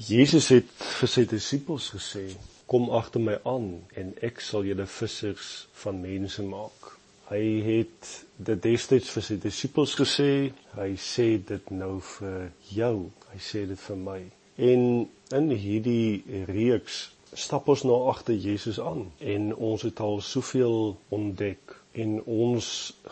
Jesus het vir sy disippels gesê: "Kom agter my aan en ek sal julle vissers van mense maak." Hy het dit destyds vir sy disippels gesê, hy sê dit nou vir jou, hy sê dit vir my. En in hierdie reeks stap ons nou agter Jesus aan en ons het al soveel ontdek en ons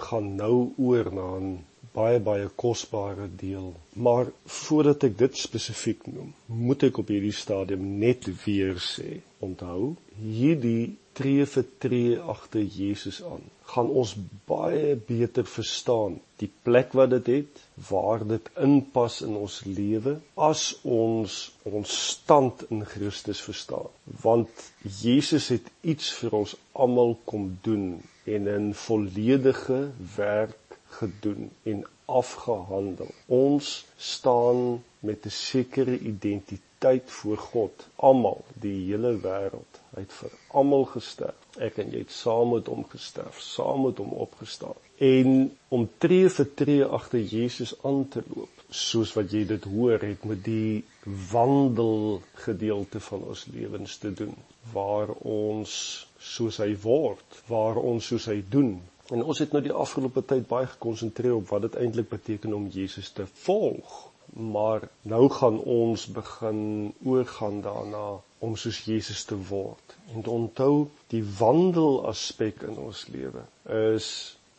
gaan nou oor na 'n baie baie kosbare deel. Maar voordat ek dit spesifiek noem, moet ek op hierdie stadium net weer sê, onthou, hierdie tree vir tree agter Jesus aan, gaan ons baie beter verstaan die plek wat dit het, waar dit inpas in ons lewe as ons ons stand in Christus verstaan. Want Jesus het iets vir ons almal kom doen en 'n volledige werk gedoen en afgehandel. Ons staan met 'n sekere identiteit voor God, almal, die hele wêreld. Hy het vir almal gesterf. Ek en jy het saam met hom gesterf, saam met hom opgestaan. En om tree vir tree agter Jesus aan te loop, soos wat jy dit hoor, het met die wandel gedeelte van ons lewens te doen, waar ons soos hy word, waar ons soos hy doen, En ons het nou die afgelope tyd baie gekonsentreer op wat dit eintlik beteken om Jesus te volg. Maar nou gaan ons begin oorgaan daarna om soos Jesus te word. En onthou die wandel aspek in ons lewe is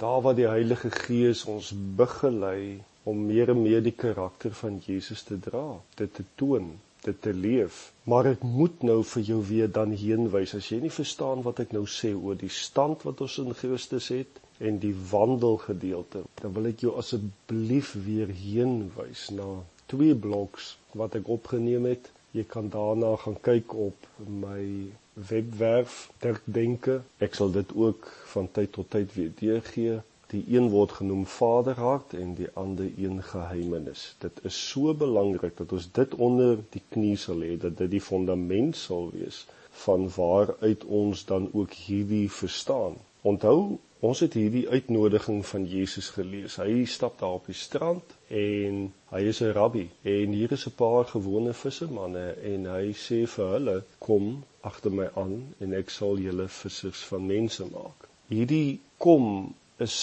daar waar die Heilige Gees ons begelei om meer en meer die karakter van Jesus te dra, dit te toon, dit te leef. Maar ek moet nou vir jou weer dan heenwys as jy nie verstaan wat ek nou sê oor die stand wat ons in Christus het en die wandelgedeelte. Dan wil ek jou asseblief weer heenwys na twee bloks wat ek opgeneem het. Jy kan daarna gaan kyk op my webwerf Dink. Ek sal dit ook van tyd tot tyd weer deurgee. Die een word genoem Vaderhart en die ander een geheimenis. Dit is so belangrik dat ons dit onder die knie sal hê dat dit die fondament sal wees van waaruit ons dan ook hierdie verstaan. Onthou, ons het hierdie uitnodiging van Jesus gelees. Hy stap daar op die strand en hy is 'n rabbi en hier is 'n paar gewone vissermanne en hy sê vir hulle: "Kom agter my aan en ek sal julle vissers van mense maak." Hierdie kom is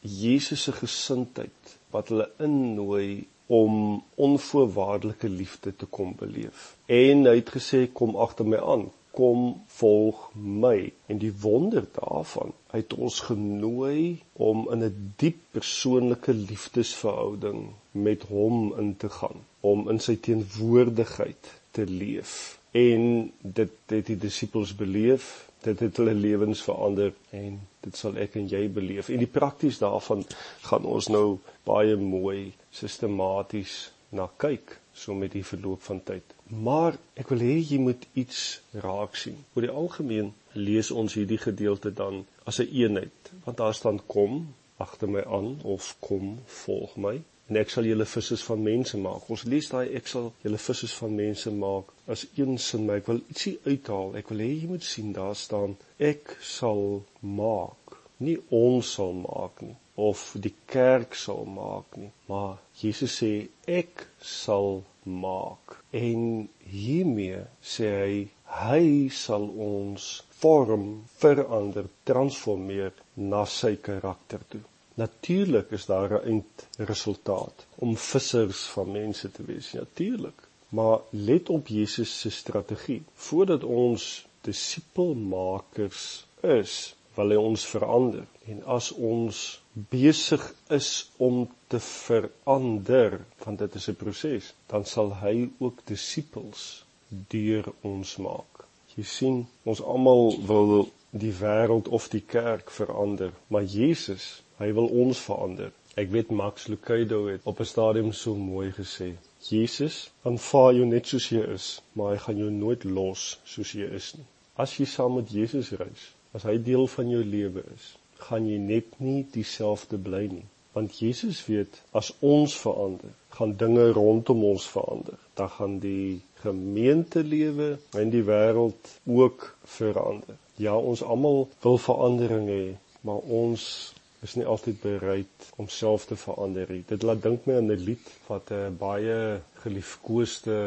Jesus se gesindheid wat hulle innooi om onvoorwaardelike liefde te kom beleef. En hy het gesê kom agter my aan, kom volg my. En die wonder daarvan, hy het ons genooi om in 'n diep persoonlike liefdesverhouding met hom in te gaan, om in sy teenwoordigheid te leef. En dit het die disippels beleef, dit het hulle lewens verander en dit sal ek en jy beleef. En die prakties daarvan gaan ons nou baie mooi sistematies na kyk so met die verloop van tyd. Maar ek wil hê jy moet iets raak sien. Oor die algemeen lees ons hierdie gedeelte dan as 'n een eenheid, want daar staan kom agter my aan of kom volg my en ek sal julle vissers van mense maak. Ons lees daai ek sal julle vissers van mense maak as een sin, maar ek wil ietsie uithaal. Ek wil hê jy moet sien daar staan ek sal maak. Nie ons sal maak nie of die kerk sal maak nie, maar Jesus sê ek sal maak. En hiermee sê hy hy sal ons vorm, verander, transformeer na sy karakter toe. Natuurlik is daar 'n eindresultaat om vissers van mense te wees. Natuurlik. Maar let op Jesus se strategie. Voordat ons disipelmakers is, wil hy ons verander. En as ons besig is om te verander, want dit is 'n proses, dan sal hy ook disippels deur ons maak. Jy sien, ons almal wil die wêreld of die kerk verander, maar Jesus Hy wil ons verander. Ek weet Max Lucado het op 'n stadium so mooi gesê: Jesus aanvaar jou net soos jy is, maar hy gaan jou nooit los soos jy is nie. As jy saam met Jesus reis, as hy deel van jou lewe is, gaan jy net nie dieselfde bly nie, want Jesus weet as ons verander, gaan dinge rondom ons verander. Dan gaan die gemeentelewe en die wêreld ook verander. Ja, ons almal wil verandering hê, maar ons is nie altyd bereid om self te verander nie. Dit laat dink my aan 'n lied wat 'n baie geliefkoeste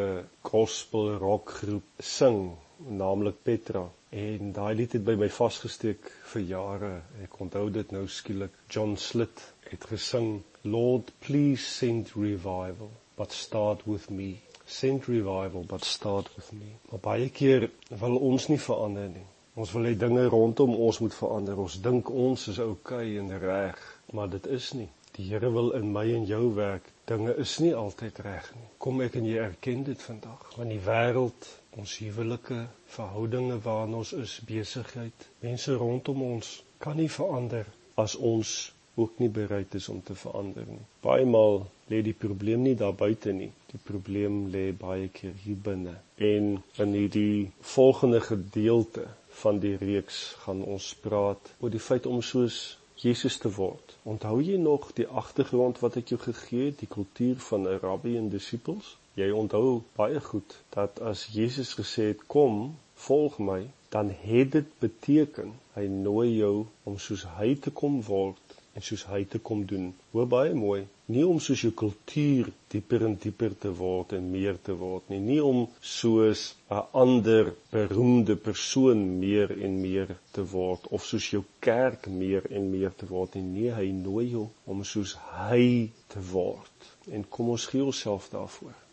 gospel rock groep sing, naamlik Petra. En daai lied het by my vasgesteek vir jare. Ek onthou dit nou skielik. John Slit het gesing, "Lord, please send revival, but start with me." Send revival, but start with me. Maar baie keer wil ons nie verander nie. Ons wil hê dinge rondom ons moet verander. Ons dink ons is oukei okay en reg, maar dit is nie. Die Here wil in my en jou werk. Dinge is nie altyd reg nie. Kom ek en jy erken dit vandag. Want die wêreld, ons huwelike, verhoudinge waarin ons is, besigheid, mense rondom ons kan nie verander as ons ook nie bereid is om te verander nie. Baie maal lê die probleem nie daar buite nie. Die probleem lê baie keer hier binne. En in hierdie volgende gedeelte van die reeks gaan ons praat oor die feit om soos Jesus te word. Onthou jy nog die agtergrond wat ek jou gegee het, die kultuur van 'n rabbi en disippels? Jy onthou baie goed dat as Jesus gesê het kom, volg my, dan het dit beteken hy nooi jou om soos hy te kom word en soos hy te kom doen. Hoor baie mooi, nie om soos jou kultuur dieper en dieper te word en meer te word nie, nie om soos 'n ander beroemde persoon meer en meer te word of soos jou kerk meer en meer te word nie. Nee, hy nooi jou om soos hy te word. En kom ons gee onsself daarvoor.